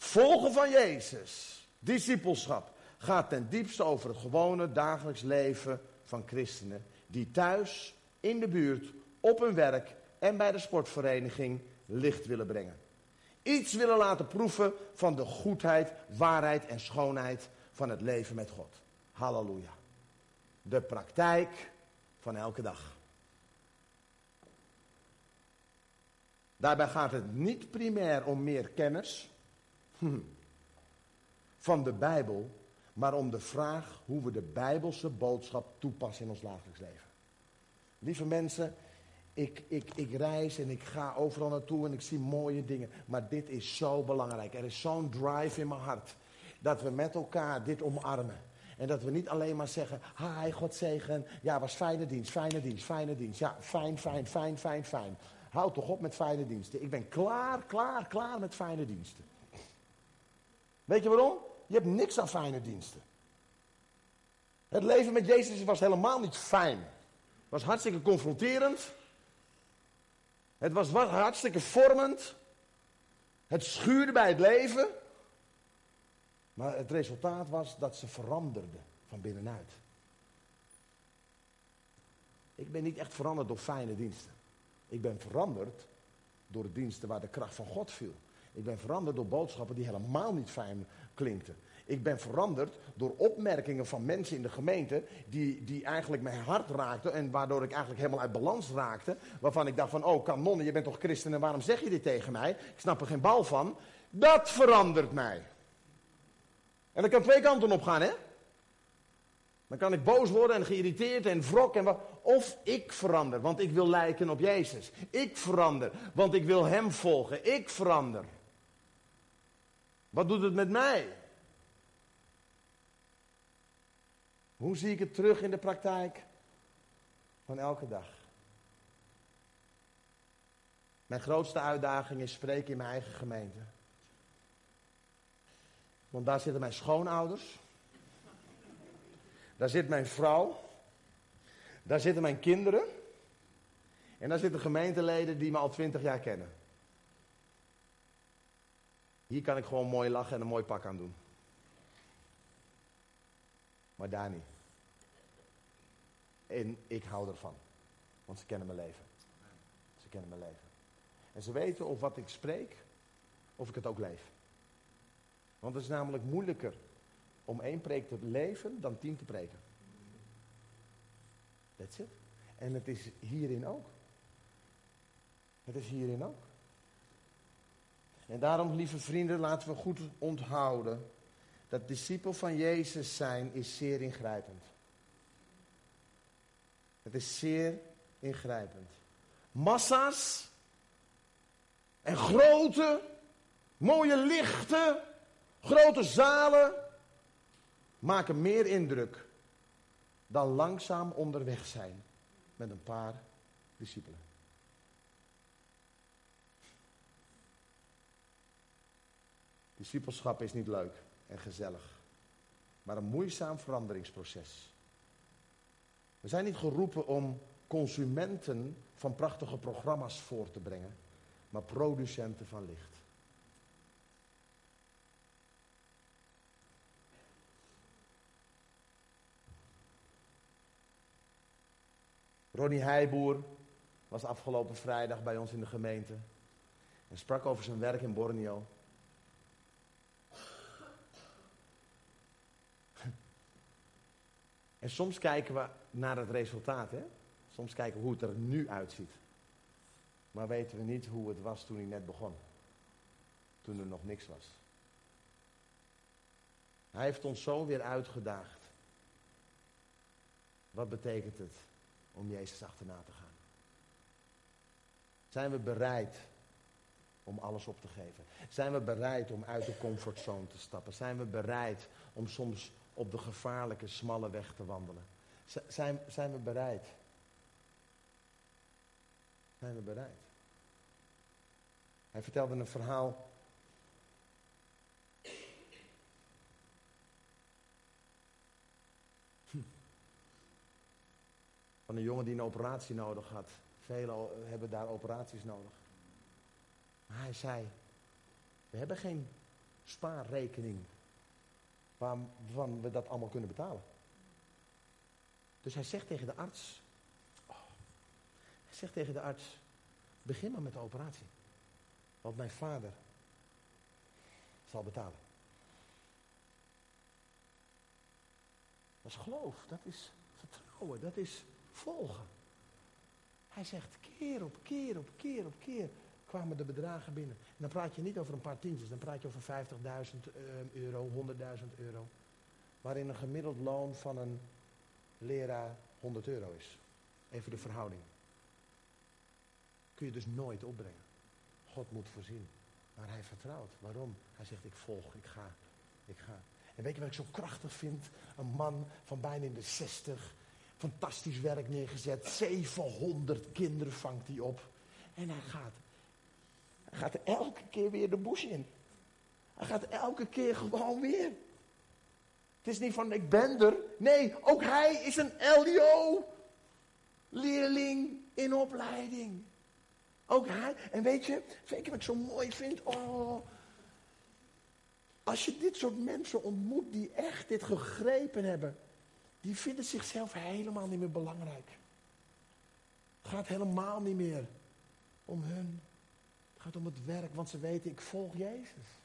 Volgen van Jezus, discipelschap, gaat ten diepste over het gewone dagelijks leven van christenen. Die thuis, in de buurt, op hun werk en bij de sportvereniging licht willen brengen. Iets willen laten proeven van de goedheid, waarheid en schoonheid van het leven met God. Halleluja. De praktijk van elke dag. Daarbij gaat het niet primair om meer kennis hm, van de Bijbel, maar om de vraag hoe we de Bijbelse boodschap toepassen in ons dagelijks leven. Lieve mensen, ik, ik, ik reis en ik ga overal naartoe en ik zie mooie dingen. Maar dit is zo belangrijk. Er is zo'n drive in mijn hart. Dat we met elkaar dit omarmen. En dat we niet alleen maar zeggen, hi, God zegen. Ja, was fijne dienst, fijne dienst, fijne dienst. Ja, fijn, fijn, fijn, fijn, fijn. Houd toch op met fijne diensten. Ik ben klaar, klaar, klaar met fijne diensten. Weet je waarom? Je hebt niks aan fijne diensten. Het leven met Jezus was helemaal niet fijn. Het was hartstikke confronterend. Het was hartstikke vormend. Het schuurde bij het leven. Maar het resultaat was dat ze veranderden van binnenuit. Ik ben niet echt veranderd door fijne diensten. Ik ben veranderd door diensten waar de kracht van God viel. Ik ben veranderd door boodschappen die helemaal niet fijn klinkten. Ik ben veranderd door opmerkingen van mensen in de gemeente die, die eigenlijk mijn hart raakten en waardoor ik eigenlijk helemaal uit balans raakte. Waarvan ik dacht van, oh kanonne, je bent toch christen en waarom zeg je dit tegen mij? Ik snap er geen bal van. Dat verandert mij. En dat kan twee kanten op gaan, hè? Dan kan ik boos worden en geïrriteerd en wrok. En wat. Of ik verander, want ik wil lijken op Jezus. Ik verander, want ik wil Hem volgen. Ik verander. Wat doet het met mij? Hoe zie ik het terug in de praktijk van elke dag? Mijn grootste uitdaging is spreken in mijn eigen gemeente. Want daar zitten mijn schoonouders. Daar zit mijn vrouw. Daar zitten mijn kinderen. En daar zitten gemeenteleden die me al twintig jaar kennen. Hier kan ik gewoon mooi lachen en een mooi pak aan doen. Maar daar niet. En ik hou ervan. Want ze kennen mijn leven. Ze kennen mijn leven. En ze weten of wat ik spreek, of ik het ook leef. Want het is namelijk moeilijker om één preek te leven dan tien te preken. That's it. En het is hierin ook. Het is hierin ook. En daarom, lieve vrienden, laten we goed onthouden dat discipel van Jezus zijn is zeer ingrijpend. Het is zeer ingrijpend. Massa's en grote, mooie lichten, grote zalen maken meer indruk dan langzaam onderweg zijn met een paar discipelen. Discipelschap is niet leuk en gezellig, maar een moeizaam veranderingsproces. We zijn niet geroepen om consumenten van prachtige programma's voor te brengen, maar producenten van licht. Ronnie Heijboer was afgelopen vrijdag bij ons in de gemeente en sprak over zijn werk in Borneo. En soms kijken we naar het resultaat, hè? Soms kijken we hoe het er nu uitziet. Maar weten we niet hoe het was toen hij net begon. Toen er nog niks was. Hij heeft ons zo weer uitgedaagd. Wat betekent het om Jezus achterna te gaan? Zijn we bereid om alles op te geven? Zijn we bereid om uit de comfortzone te stappen? Zijn we bereid om soms op de gevaarlijke, smalle weg te wandelen. Zijn, zijn we bereid? Zijn we bereid? Hij vertelde een verhaal. Hm. Van een jongen die een operatie nodig had. Velen hebben daar operaties nodig. Maar hij zei: We hebben geen spaarrekening waarvan we dat allemaal kunnen betalen. Dus hij zegt tegen de arts, oh, hij zegt tegen de arts, begin maar met de operatie. Want mijn vader zal betalen. Dat is geloof, dat is vertrouwen, dat is volgen. Hij zegt keer op keer op keer op keer kwamen de bedragen binnen. En dan praat je niet over een paar tientjes, dan praat je over 50.000 ehm, euro, 100.000 euro. waarin een gemiddeld loon van een leraar 100 euro is. Even de verhouding. Kun je dus nooit opbrengen. God moet voorzien. Maar hij vertrouwt. Waarom? Hij zegt, ik volg, ik ga, ik ga. En weet je wat ik zo krachtig vind? Een man van bijna in de 60. Fantastisch werk neergezet. 700 kinderen vangt hij op. En hij gaat. Hij gaat elke keer weer de bush in. Hij gaat elke keer gewoon weer. Het is niet van ik ben er. Nee, ook hij is een LDO. Leerling in opleiding. Ook hij. En weet je, weet je wat ik zo mooi vind? Oh, als je dit soort mensen ontmoet die echt dit gegrepen hebben, die vinden zichzelf helemaal niet meer belangrijk. Het gaat helemaal niet meer om hun. Het gaat om het werk, want ze weten, ik volg Jezus.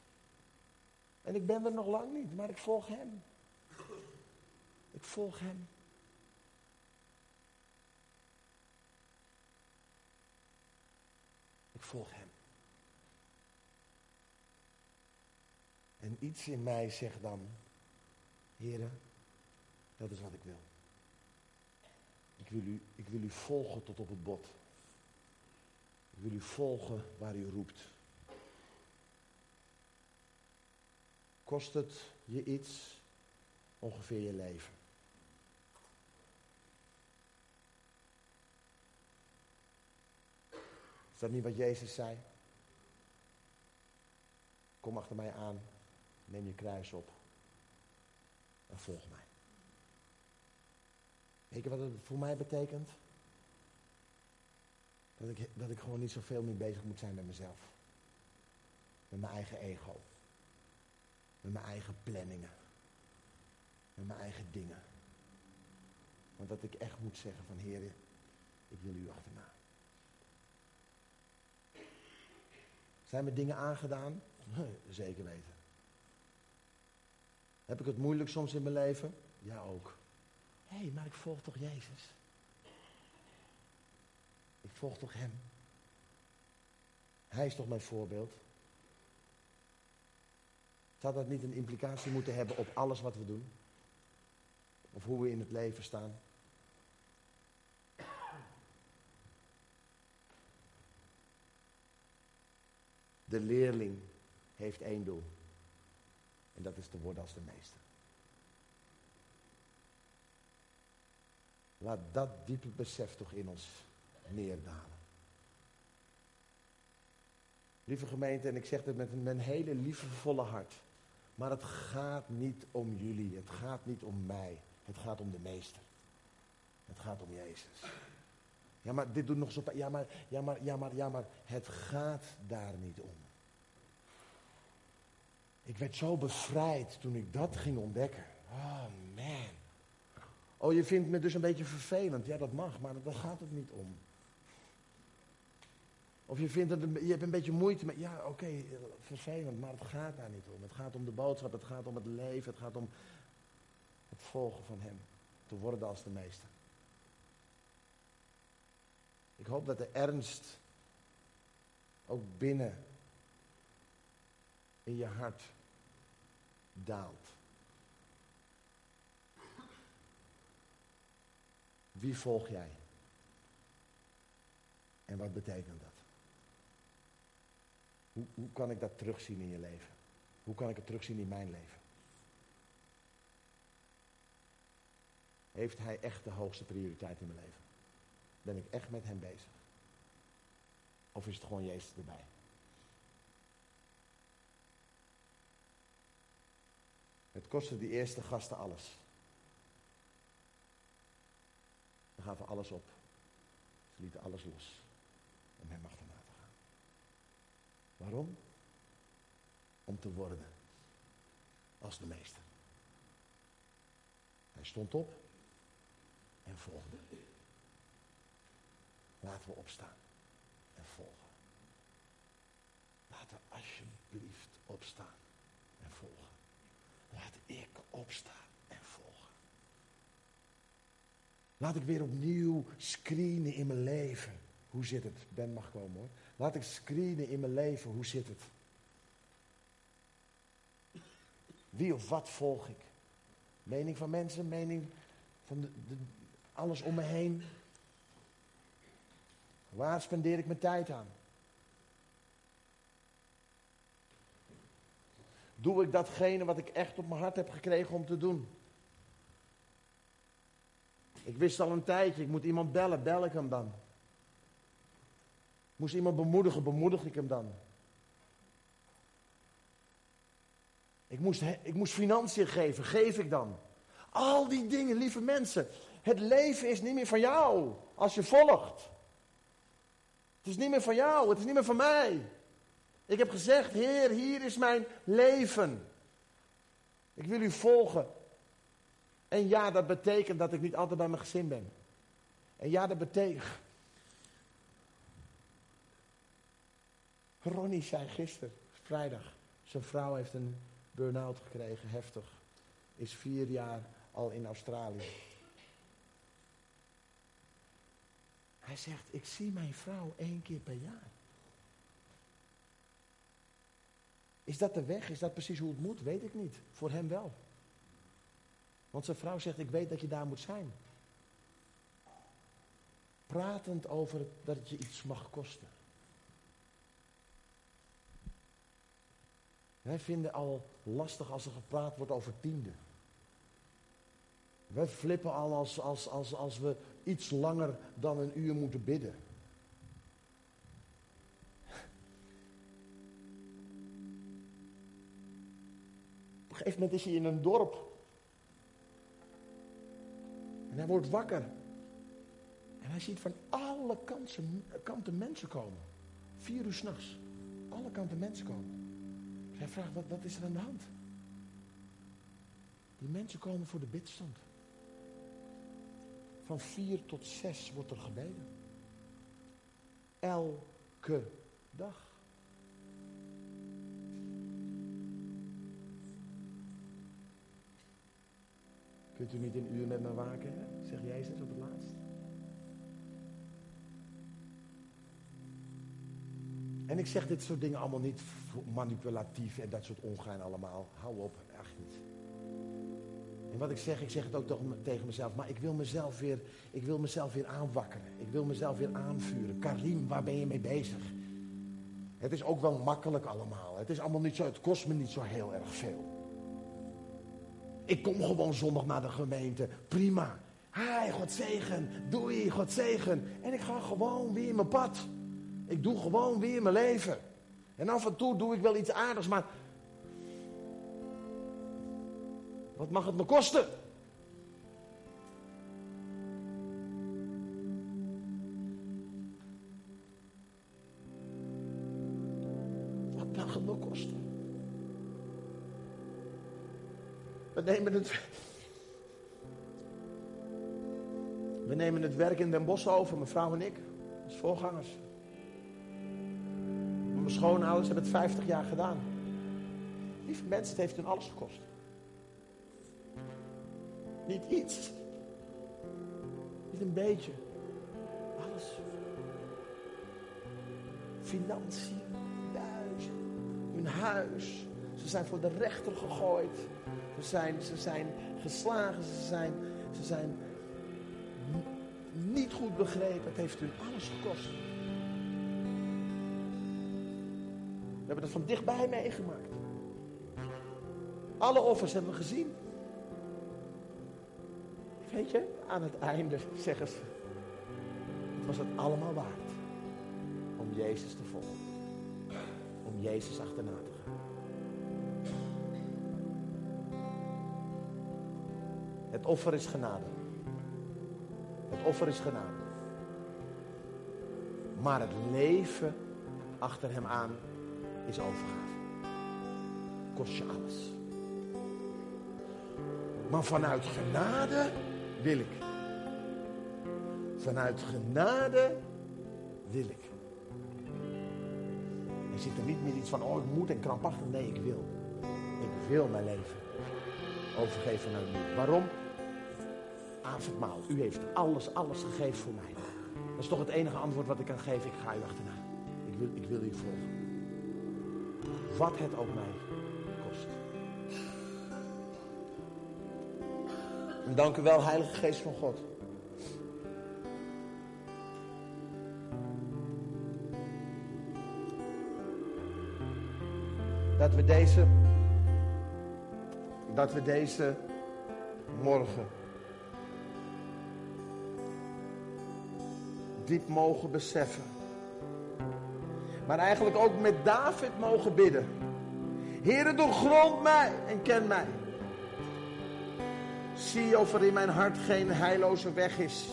En ik ben er nog lang niet, maar ik volg Hem. Ik volg Hem. Ik volg Hem. En iets in mij zegt dan, heren, dat is wat ik wil. Ik wil, u, ik wil u volgen tot op het bot. Ik wil u volgen waar u roept. Kost het je iets? Ongeveer je leven. Is dat niet wat Jezus zei? Kom achter mij aan, neem je kruis op en volg mij. Weet je wat het voor mij betekent? Dat ik, dat ik gewoon niet zoveel meer bezig moet zijn met mezelf. Met mijn eigen ego. Met mijn eigen planningen. Met mijn eigen dingen. Want dat ik echt moet zeggen van heren, ik wil u achterna. Zijn me dingen aangedaan? Zeker weten. Heb ik het moeilijk soms in mijn leven? Ja, ook. Hé, hey, maar ik volg toch Jezus? Volg toch Hem? Hij is toch mijn voorbeeld? Zou dat niet een implicatie moeten hebben op alles wat we doen? Of hoe we in het leven staan? De leerling heeft één doel. En dat is te worden als de meester. Laat dat diepe besef toch in ons neerdalen. Lieve gemeente, en ik zeg dit met mijn hele liefdevolle hart. Maar het gaat niet om jullie, het gaat niet om mij. Het gaat om de meester. Het gaat om Jezus. Ja, maar dit doet nog zo... Ja, maar, ja, maar, ja, maar, ja, maar. Het gaat daar niet om. Ik werd zo bevrijd toen ik dat ging ontdekken. Oh man. Oh, je vindt me dus een beetje vervelend. Ja, dat mag, maar daar gaat het niet om. Of je vindt dat je hebt een beetje moeite met. Ja, oké, vervelend, maar het gaat daar niet om. Het gaat om de boodschap, het gaat om het leven, het gaat om het volgen van Hem. Te worden als de meester. Ik hoop dat de ernst ook binnen in je hart daalt. Wie volg jij? En wat betekent dat? Hoe, hoe kan ik dat terugzien in je leven? Hoe kan ik het terugzien in mijn leven? Heeft hij echt de hoogste prioriteit in mijn leven? Ben ik echt met hem bezig? Of is het gewoon Jezus erbij? Het kostte die eerste gasten alles. Dan gaven alles op. Ze lieten alles los om hem achterna te gaan. Waarom? Om te worden als de meester. Hij stond op en volgde. Laten we opstaan en volgen. Laten we alsjeblieft opstaan en volgen. Laat ik opstaan en volgen. Laat ik weer opnieuw screenen in mijn leven. Hoe zit het? Ben mag komen hoor. Laat ik screenen in mijn leven. Hoe zit het? Wie of wat volg ik? Mening van mensen, mening van de, alles om me heen. Waar spendeer ik mijn tijd aan? Doe ik datgene wat ik echt op mijn hart heb gekregen om te doen? Ik wist al een tijdje, ik moet iemand bellen, bel ik hem dan. Moest iemand bemoedigen, bemoedig ik hem dan. Ik moest, ik moest financiën geven, geef ik dan. Al die dingen, lieve mensen. Het leven is niet meer van jou als je volgt. Het is niet meer van jou, het is niet meer van mij. Ik heb gezegd, Heer, hier is mijn leven. Ik wil u volgen. En ja, dat betekent dat ik niet altijd bij mijn gezin ben. En ja, dat betekent. Ronnie zei gisteren, vrijdag, zijn vrouw heeft een burn-out gekregen, heftig. Is vier jaar al in Australië. Hij zegt, ik zie mijn vrouw één keer per jaar. Is dat de weg? Is dat precies hoe het moet? Weet ik niet. Voor hem wel. Want zijn vrouw zegt, ik weet dat je daar moet zijn. Pratend over dat het je iets mag kosten. Wij vinden al lastig als er gepraat wordt over tiende. Wij flippen al als, als, als, als we iets langer dan een uur moeten bidden. Op een gegeven moment is hij in een dorp. En hij wordt wakker. En hij ziet van alle kanten, kanten mensen komen. Vier uur s'nachts. Alle kanten mensen komen. Hij vraagt, wat, wat is er aan de hand? Die mensen komen voor de bidstond. Van vier tot zes wordt er gebeden. Elke dag. Kunt u niet een uur met me waken, hè? zegt Jezus op het laatst. En ik zeg dit soort dingen allemaal niet manipulatief en dat soort ongein allemaal. Hou op, echt niet. En wat ik zeg, ik zeg het ook tegen mezelf. Maar ik wil mezelf weer, ik wil mezelf weer aanwakkeren. Ik wil mezelf weer aanvuren. Karim, waar ben je mee bezig? Het is ook wel makkelijk allemaal. Het is allemaal niet zo, het kost me niet zo heel erg veel. Ik kom gewoon zondag naar de gemeente. Prima. Hi, God zegen. Doei, God zegen. En ik ga gewoon weer mijn pad. Ik doe gewoon weer mijn leven. En af en toe doe ik wel iets aardigs, maar. Wat mag het me kosten? Wat mag het me kosten? We nemen het. We nemen het werk in Den Bosch over, mevrouw en ik, als voorgangers. Schoonouders hebben het 50 jaar gedaan. Lieve mensen, het heeft hun alles gekost. Niet iets. Niet een beetje. Alles. Financiën, duizen, hun huis. Ze zijn voor de rechter gegooid. Ze zijn, ze zijn geslagen. Ze zijn, ze zijn niet goed begrepen. Het heeft hun alles gekost. Van dichtbij meegemaakt. Alle offers hebben we gezien. Weet je, aan het einde zeggen ze, het was het allemaal waard om Jezus te volgen. Om Jezus achterna te gaan. Het offer is genade. Het offer is genade. Maar het leven achter hem aan is overgave. Kost je alles. Maar vanuit genade wil ik. Vanuit genade wil ik. Er zit er niet meer iets van, oh ik moet en krampachtig. Nee, ik wil. Ik wil mijn leven overgeven aan u. Waarom? Avondmaal. U heeft alles, alles gegeven voor mij. Dat is toch het enige antwoord wat ik kan geven. Ik ga u achterna. Ik wil, ik wil u volgen. Wat het ook mij kost. En dank u wel, Heilige Geest van God. Dat we deze, dat we deze morgen diep mogen beseffen. Maar eigenlijk ook met David mogen bidden. Heere, doorgrond mij en ken mij. Zie of er in mijn hart geen heilloze weg is.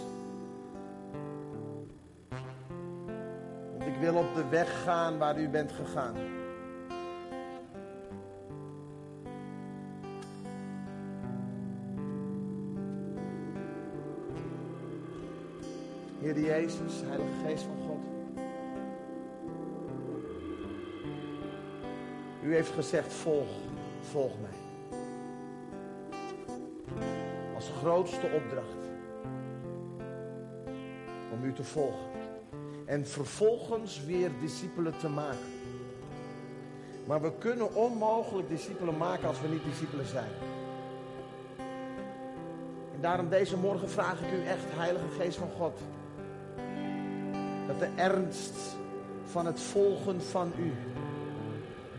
Want ik wil op de weg gaan waar u bent gegaan. Heer Jezus, Heilige Geest van God. U heeft gezegd, volg, volg mij. Als grootste opdracht. Om u te volgen. En vervolgens weer discipelen te maken. Maar we kunnen onmogelijk discipelen maken als we niet discipelen zijn. En daarom deze morgen vraag ik u echt, Heilige Geest van God. Dat de ernst van het volgen van u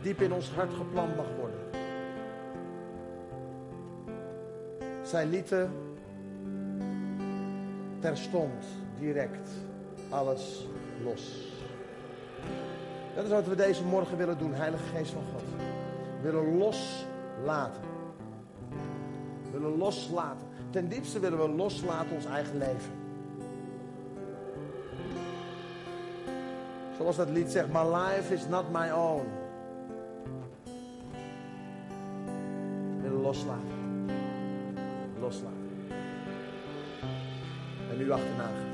diep in ons hart geplant mag worden. Zij lieten terstond, direct, alles los. Dat is wat we deze morgen willen doen, Heilige Geest van God. We willen loslaten. Willen loslaten. Ten diepste willen we loslaten ons eigen leven. Zoals dat lied zegt, my life is not my own. Loslaten. Loslaten. En u achterna gaan.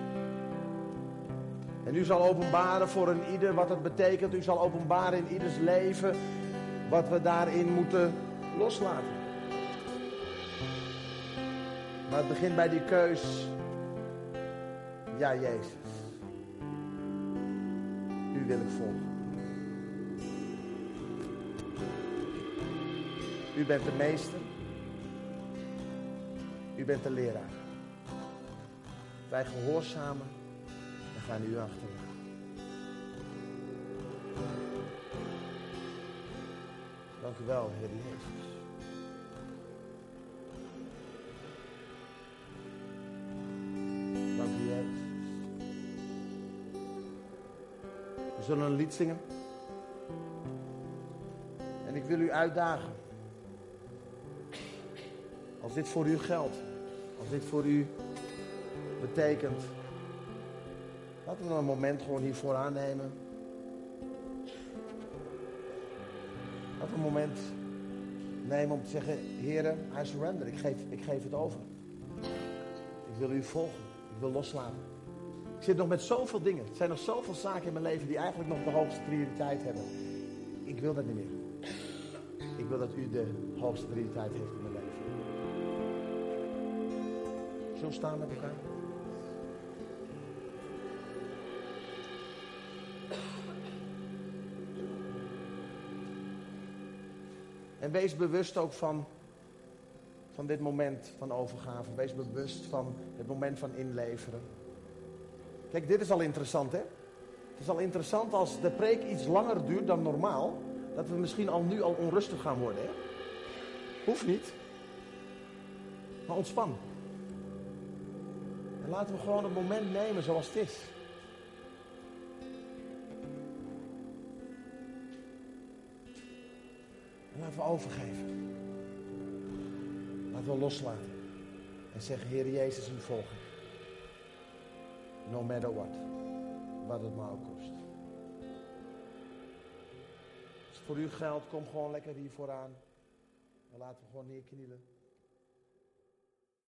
En u zal openbaren voor een ieder wat het betekent. U zal openbaren in ieders leven wat we daarin moeten loslaten. Maar het begint bij die keus. Ja, Jezus. U wil ik volgen. U bent de meester. U bent de leraar. Wij gehoorzamen en gaan u achterna. Dank u wel, Heer Jezus. Dank u, Jezus. We zullen een lied zingen. En ik wil u uitdagen. Als dit voor u geldt. Als dit voor u betekent. Laten we dan een moment gewoon hiervoor aannemen. Laten we een moment nemen om te zeggen: Heren, I surrender. Ik geef, ik geef het over. Ik wil u volgen. Ik wil loslaten. Ik zit nog met zoveel dingen. Er zijn nog zoveel zaken in mijn leven die eigenlijk nog de hoogste prioriteit hebben. Ik wil dat niet meer. Ik wil dat u de hoogste prioriteit heeft in mijn we staan met elkaar? En wees bewust ook van, van dit moment van overgave. Wees bewust van het moment van inleveren. Kijk, dit is al interessant, hè? Het is al interessant als de preek iets langer duurt dan normaal. Dat we misschien al nu al onrustig gaan worden, hè? Hoeft niet. Maar ontspan. En laten we gewoon het moment nemen zoals het is. En laten we overgeven. Laten we loslaten. En zeggen, Heer Jezus, u volg. No matter what. Wat het maar ook kost. Als het voor u geldt, kom gewoon lekker hier vooraan. En laten we gewoon neerknielen.